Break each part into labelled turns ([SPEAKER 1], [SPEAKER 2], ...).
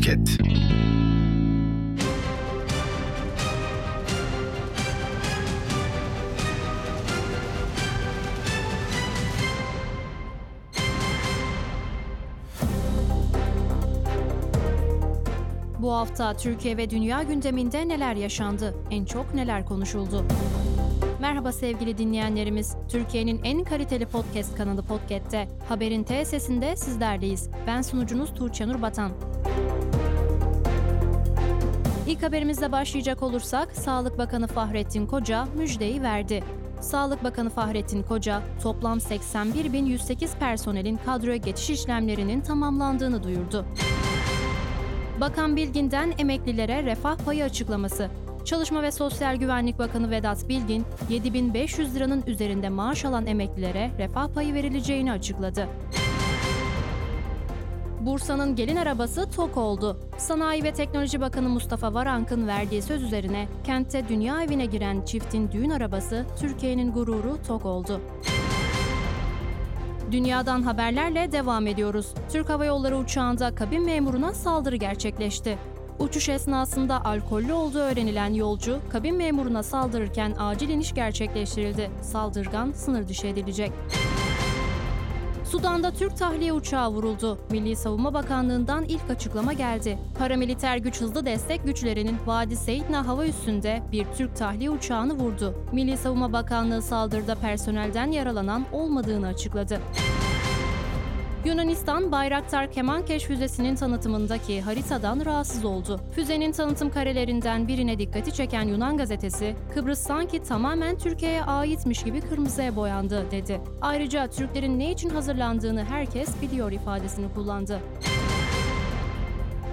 [SPEAKER 1] Podcast.
[SPEAKER 2] Bu hafta Türkiye ve dünya gündeminde neler yaşandı? En çok neler konuşuldu? Merhaba sevgili dinleyenlerimiz. Türkiye'nin en kaliteli podcast kanalı Podcast'te Haberin T sesinde sizlerleyiz. Ben sunucunuz Tuğçe Nur Batan. İlk haberimizle başlayacak olursak Sağlık Bakanı Fahrettin Koca müjdeyi verdi. Sağlık Bakanı Fahrettin Koca, toplam 81.108 personelin kadroya geçiş işlemlerinin tamamlandığını duyurdu. Bakan Bilgin'den emeklilere refah payı açıklaması. Çalışma ve Sosyal Güvenlik Bakanı Vedat Bilgin, 7500 liranın üzerinde maaş alan emeklilere refah payı verileceğini açıkladı. Bursa'nın gelin arabası TOK oldu. Sanayi ve Teknoloji Bakanı Mustafa Varank'ın verdiği söz üzerine kentte dünya evine giren çiftin düğün arabası Türkiye'nin gururu TOK oldu. Dünyadan haberlerle devam ediyoruz. Türk Hava Yolları uçağında kabin memuruna saldırı gerçekleşti. Uçuş esnasında alkollü olduğu öğrenilen yolcu kabin memuruna saldırırken acil iniş gerçekleştirildi. Saldırgan sınır dışı edilecek. Sudan'da Türk tahliye uçağı vuruldu. Milli Savunma Bakanlığı'ndan ilk açıklama geldi. Paramiliter güç hızlı destek güçlerinin Vadi Seyitna hava üssünde bir Türk tahliye uçağını vurdu. Milli Savunma Bakanlığı saldırıda personelden yaralanan olmadığını açıkladı. Yunanistan Bayraktar Kemankeş füzesinin tanıtımındaki haritadan rahatsız oldu. Füzenin tanıtım karelerinden birine dikkati çeken Yunan gazetesi, Kıbrıs sanki tamamen Türkiye'ye aitmiş gibi kırmızıya boyandı dedi. Ayrıca Türklerin ne için hazırlandığını herkes biliyor ifadesini kullandı.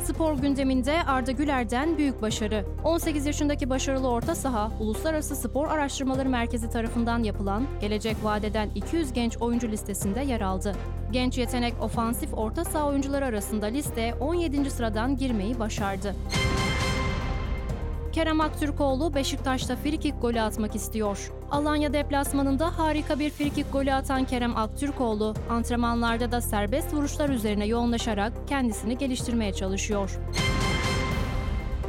[SPEAKER 2] Spor gündeminde Arda Güler'den büyük başarı. 18 yaşındaki başarılı orta saha, Uluslararası Spor Araştırmaları Merkezi tarafından yapılan Gelecek Vadeden 200 genç oyuncu listesinde yer aldı. Genç yetenek ofansif orta saha oyuncuları arasında liste 17. sıradan girmeyi başardı. Kerem Aktürkoğlu Beşiktaş'ta frikik golü atmak istiyor. Alanya deplasmanında harika bir frikik golü atan Kerem Aktürkoğlu, antrenmanlarda da serbest vuruşlar üzerine yoğunlaşarak kendisini geliştirmeye çalışıyor.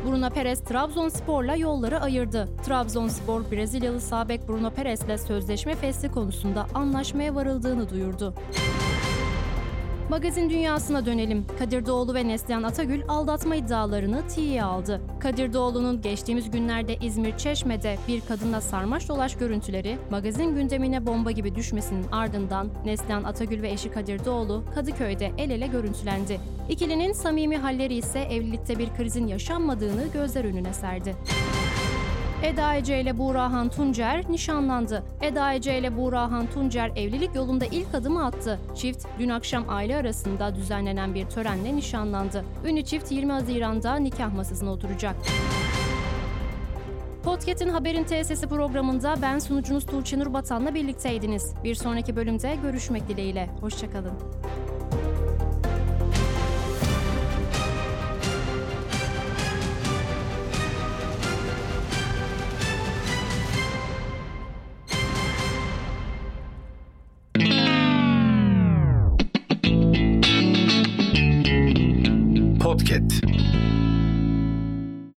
[SPEAKER 2] Bruno Perez Trabzonspor'la yolları ayırdı. Trabzonspor Brezilyalı Sabek Bruno Perez'le sözleşme fesli konusunda anlaşmaya varıldığını duyurdu. Magazin dünyasına dönelim. Kadir Doğulu ve Neslihan Atagül aldatma iddialarını tiye aldı. Kadir Doğulu'nun geçtiğimiz günlerde İzmir Çeşme'de bir kadınla sarmaş dolaş görüntüleri magazin gündemine bomba gibi düşmesinin ardından Neslihan Atagül ve eşi Kadir Doğulu Kadıköy'de el ele görüntülendi. İkilinin samimi halleri ise evlilikte bir krizin yaşanmadığını gözler önüne serdi. Eda Ece ile Buğrahan Tuncer nişanlandı. Eda Ece ile Buğrahan Tuncer evlilik yolunda ilk adımı attı. Çift dün akşam aile arasında düzenlenen bir törenle nişanlandı. Ünlü çift 20 Haziran'da nikah masasına oturacak. Podcast'in Haberin TSS programında ben sunucunuz Tuğçe Nur Batan'la birlikteydiniz. Bir sonraki bölümde görüşmek dileğiyle. Hoşçakalın.
[SPEAKER 1] Podcast.